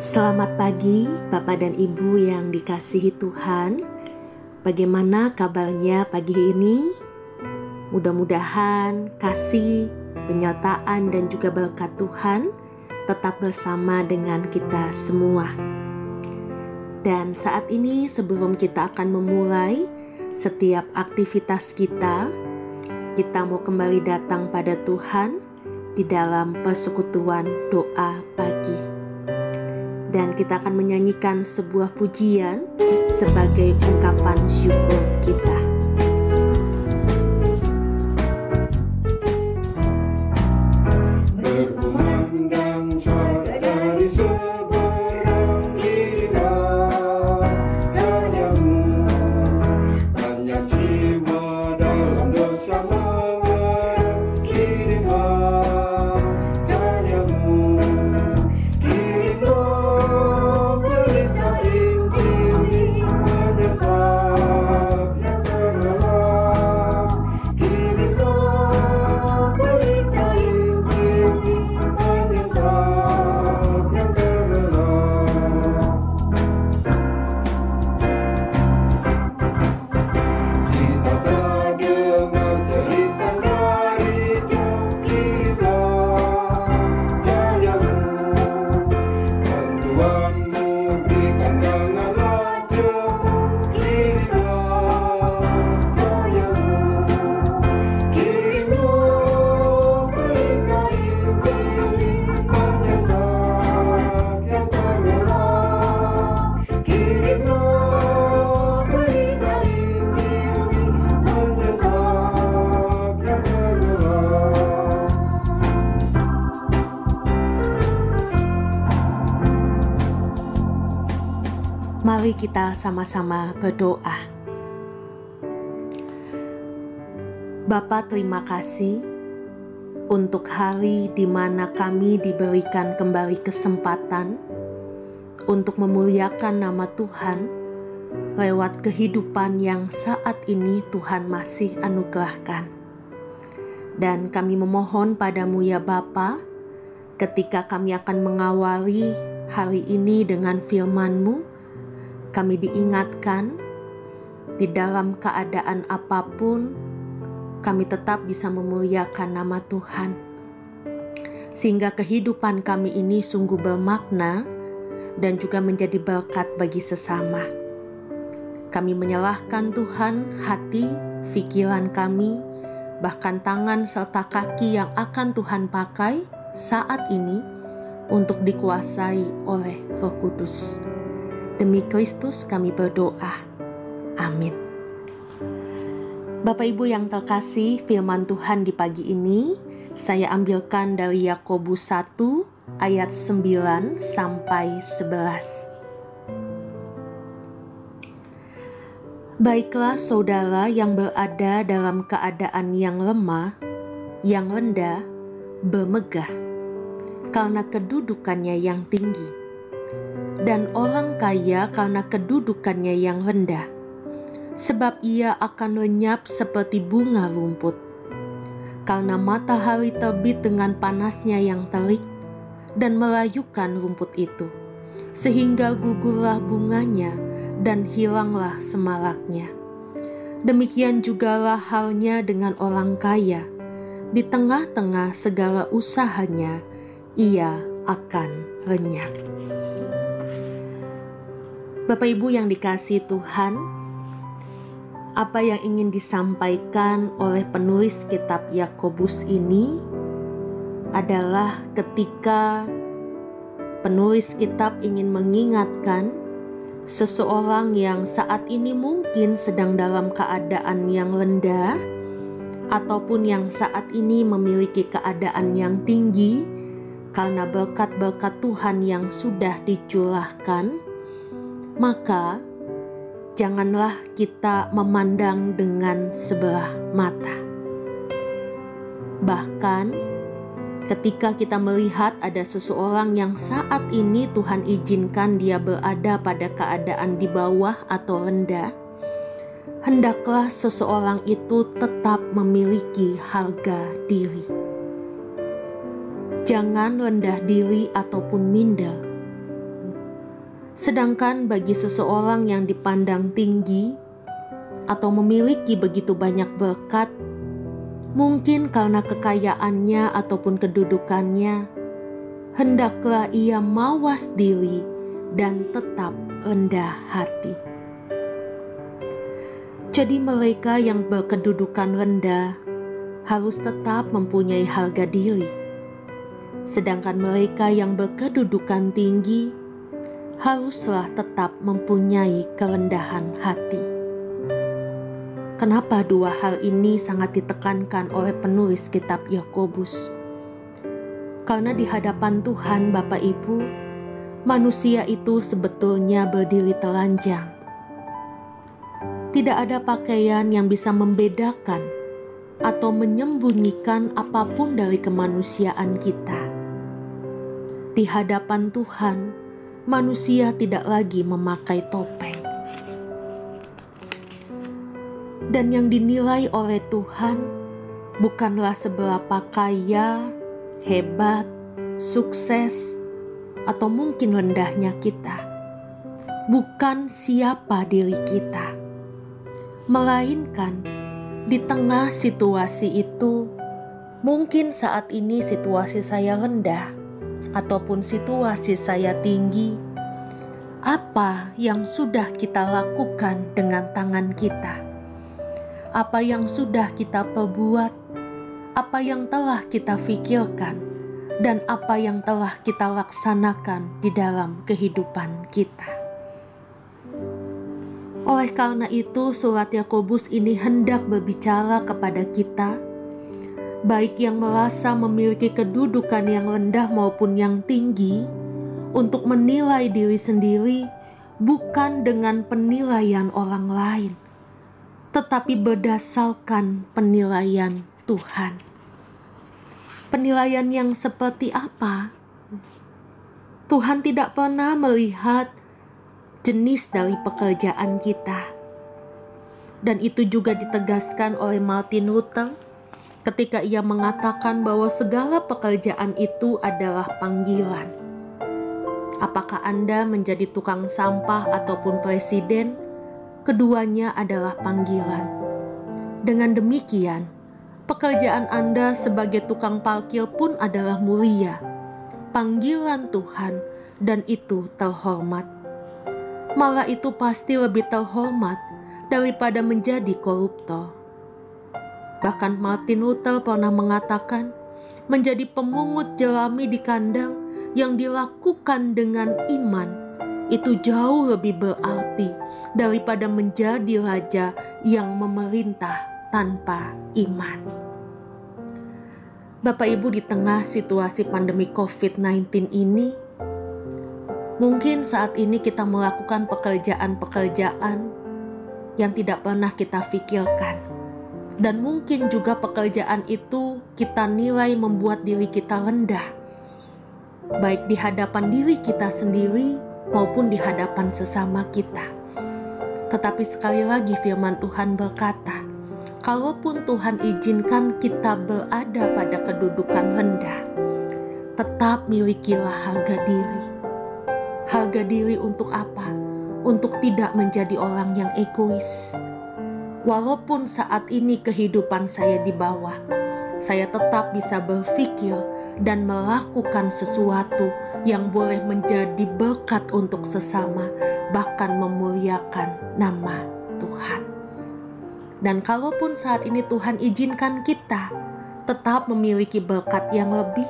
Selamat pagi, Bapak dan Ibu yang dikasihi Tuhan. Bagaimana kabarnya pagi ini? Mudah-mudahan kasih, penyertaan, dan juga berkat Tuhan tetap bersama dengan kita semua. Dan saat ini, sebelum kita akan memulai setiap aktivitas kita, kita mau kembali datang pada Tuhan di dalam persekutuan doa pagi dan kita akan menyanyikan sebuah pujian sebagai ungkapan syukur kita. Mari kita sama-sama berdoa. Bapa, terima kasih untuk hari di mana kami diberikan kembali kesempatan untuk memuliakan nama Tuhan lewat kehidupan yang saat ini Tuhan masih anugerahkan. Dan kami memohon padamu ya Bapa, ketika kami akan mengawali hari ini dengan firman-Mu, kami diingatkan di dalam keadaan apa pun, kami tetap bisa memuliakan nama Tuhan, sehingga kehidupan kami ini sungguh bermakna dan juga menjadi berkat bagi sesama. Kami menyalahkan Tuhan hati, pikiran kami, bahkan tangan serta kaki yang akan Tuhan pakai saat ini untuk dikuasai oleh Roh Kudus. Demi Kristus kami berdoa. Amin. Bapak Ibu yang terkasih, firman Tuhan di pagi ini saya ambilkan dari Yakobus 1 ayat 9 sampai 11. Baiklah saudara yang berada dalam keadaan yang lemah, yang rendah, bermegah, karena kedudukannya yang tinggi dan orang kaya karena kedudukannya yang rendah, sebab ia akan lenyap seperti bunga rumput. Karena matahari terbit dengan panasnya yang terik dan melayukan rumput itu, sehingga gugurlah bunganya dan hilanglah semaraknya. Demikian jugalah halnya dengan orang kaya. Di tengah-tengah segala usahanya, ia akan lenyap. Bapak Ibu yang dikasih Tuhan, apa yang ingin disampaikan oleh penulis kitab Yakobus ini adalah ketika penulis kitab ingin mengingatkan seseorang yang saat ini mungkin sedang dalam keadaan yang rendah ataupun yang saat ini memiliki keadaan yang tinggi karena berkat-berkat Tuhan yang sudah dicurahkan maka janganlah kita memandang dengan sebelah mata. Bahkan ketika kita melihat ada seseorang yang saat ini Tuhan izinkan dia berada pada keadaan di bawah atau rendah, hendaklah seseorang itu tetap memiliki harga diri. Jangan rendah diri ataupun minder Sedangkan bagi seseorang yang dipandang tinggi atau memiliki begitu banyak berkat, mungkin karena kekayaannya ataupun kedudukannya, hendaklah ia mawas diri dan tetap rendah hati. Jadi, mereka yang berkedudukan rendah harus tetap mempunyai harga diri, sedangkan mereka yang berkedudukan tinggi haruslah tetap mempunyai kerendahan hati. Kenapa dua hal ini sangat ditekankan oleh penulis kitab Yakobus? Karena di hadapan Tuhan Bapak Ibu, manusia itu sebetulnya berdiri telanjang. Tidak ada pakaian yang bisa membedakan atau menyembunyikan apa pun dari kemanusiaan kita. Di hadapan Tuhan, manusia tidak lagi memakai topeng. Dan yang dinilai oleh Tuhan bukanlah seberapa kaya, hebat, sukses, atau mungkin rendahnya kita. Bukan siapa diri kita, melainkan di tengah situasi itu, mungkin saat ini situasi saya rendah ataupun situasi saya tinggi, apa yang sudah kita lakukan dengan tangan kita? Apa yang sudah kita perbuat? Apa yang telah kita pikirkan? Dan apa yang telah kita laksanakan di dalam kehidupan kita? Oleh karena itu, surat Yakobus ini hendak berbicara kepada kita baik yang merasa memiliki kedudukan yang rendah maupun yang tinggi, untuk menilai diri sendiri bukan dengan penilaian orang lain, tetapi berdasarkan penilaian Tuhan. Penilaian yang seperti apa? Tuhan tidak pernah melihat jenis dari pekerjaan kita. Dan itu juga ditegaskan oleh Martin Luther ketika ia mengatakan bahwa segala pekerjaan itu adalah panggilan. Apakah Anda menjadi tukang sampah ataupun presiden? Keduanya adalah panggilan. Dengan demikian, pekerjaan Anda sebagai tukang parkir pun adalah mulia, panggilan Tuhan, dan itu terhormat. Malah, itu pasti lebih terhormat daripada menjadi koruptor. Bahkan Martin Luther pernah mengatakan, menjadi pemungut jelami di kandang yang dilakukan dengan iman itu jauh lebih berarti daripada menjadi raja yang memerintah tanpa iman. Bapak Ibu di tengah situasi pandemi COVID-19 ini, mungkin saat ini kita melakukan pekerjaan-pekerjaan yang tidak pernah kita pikirkan dan mungkin juga pekerjaan itu kita nilai membuat diri kita rendah, baik di hadapan diri kita sendiri maupun di hadapan sesama kita. Tetapi sekali lagi, firman Tuhan berkata, "Kalaupun Tuhan izinkan kita berada pada kedudukan rendah, tetap milikilah harga diri." Harga diri untuk apa? Untuk tidak menjadi orang yang egois, Walaupun saat ini kehidupan saya di bawah, saya tetap bisa berpikir dan melakukan sesuatu yang boleh menjadi berkat untuk sesama, bahkan memuliakan nama Tuhan. Dan kalaupun saat ini Tuhan izinkan kita tetap memiliki berkat yang lebih,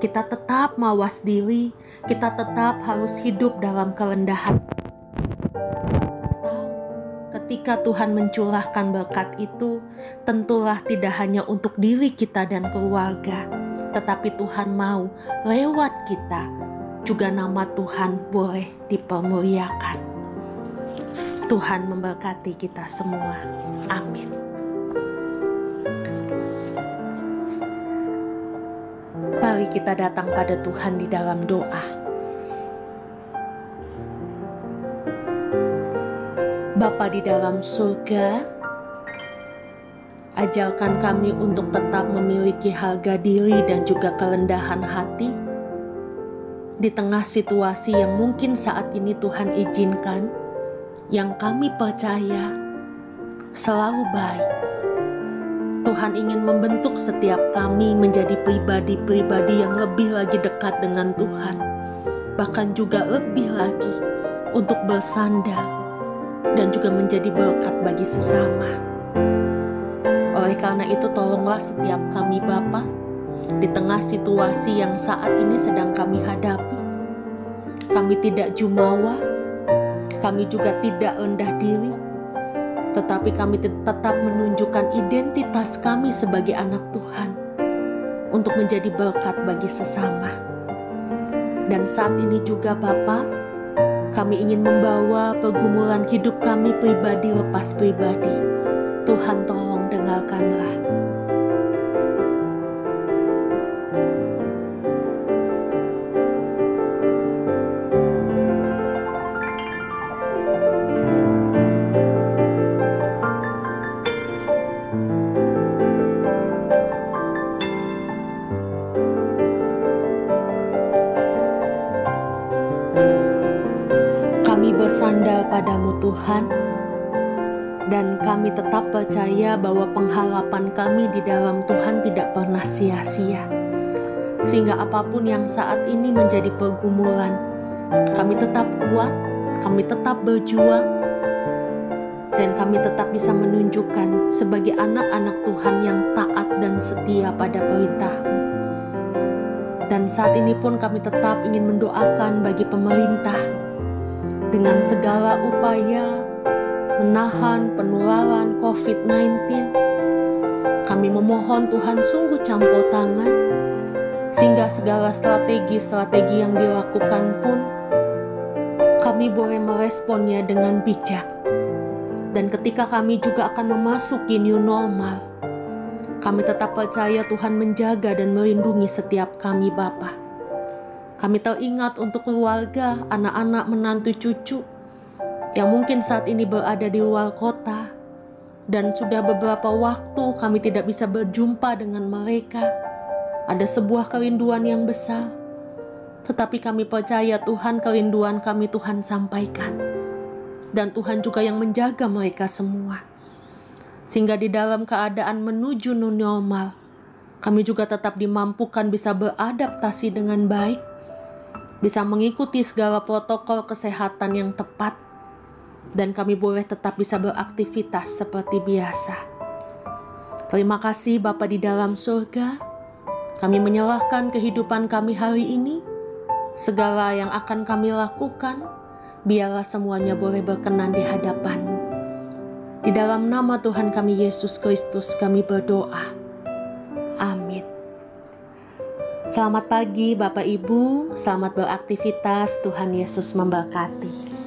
kita tetap mawas diri, kita tetap harus hidup dalam kerendahan ketika Tuhan mencurahkan berkat itu, tentulah tidak hanya untuk diri kita dan keluarga, tetapi Tuhan mau lewat kita juga nama Tuhan boleh dipermuliakan. Tuhan memberkati kita semua. Amin. Mari kita datang pada Tuhan di dalam doa. Bapa di dalam surga, ajarkan kami untuk tetap memiliki harga diri dan juga kerendahan hati, di tengah situasi yang mungkin saat ini Tuhan izinkan, yang kami percaya selalu baik. Tuhan ingin membentuk setiap kami menjadi pribadi-pribadi yang lebih lagi dekat dengan Tuhan, bahkan juga lebih lagi untuk bersandar dan juga menjadi berkat bagi sesama. Oleh karena itu, tolonglah setiap kami, Bapak di tengah situasi yang saat ini sedang kami hadapi. Kami tidak jumawa, kami juga tidak rendah diri, tetapi kami tetap menunjukkan identitas kami sebagai anak Tuhan untuk menjadi berkat bagi sesama. Dan saat ini juga Bapa, kami ingin membawa pergumulan hidup kami pribadi lepas pribadi. Tuhan tolong dengarkanlah. Bersandar padamu Tuhan, dan kami tetap percaya bahwa pengharapan kami di dalam Tuhan tidak pernah sia-sia. Sehingga apa pun yang saat ini menjadi pergumulan, kami tetap kuat, kami tetap berjuang, dan kami tetap bisa menunjukkan sebagai anak-anak Tuhan yang taat dan setia pada perintahmu. Dan saat ini pun kami tetap ingin mendoakan bagi pemerintah, dengan segala upaya menahan penularan COVID-19. Kami memohon Tuhan sungguh campur tangan, sehingga segala strategi-strategi yang dilakukan pun kami boleh meresponnya dengan bijak. Dan ketika kami juga akan memasuki new normal, kami tetap percaya Tuhan menjaga dan melindungi setiap kami Bapak. Kami teringat untuk keluarga, anak-anak, menantu, cucu yang mungkin saat ini berada di luar kota, dan sudah beberapa waktu kami tidak bisa berjumpa dengan mereka. Ada sebuah kerinduan yang besar, tetapi kami percaya Tuhan, kerinduan kami Tuhan sampaikan, dan Tuhan juga yang menjaga mereka semua, sehingga di dalam keadaan menuju new normal, kami juga tetap dimampukan bisa beradaptasi dengan baik bisa mengikuti segala protokol kesehatan yang tepat, dan kami boleh tetap bisa beraktivitas seperti biasa. Terima kasih Bapa di dalam surga. Kami menyerahkan kehidupan kami hari ini. Segala yang akan kami lakukan, biarlah semuanya boleh berkenan di hadapanmu. Di dalam nama Tuhan kami Yesus Kristus kami berdoa. Amin. Selamat pagi Bapak Ibu, selamat beraktivitas, Tuhan Yesus memberkati.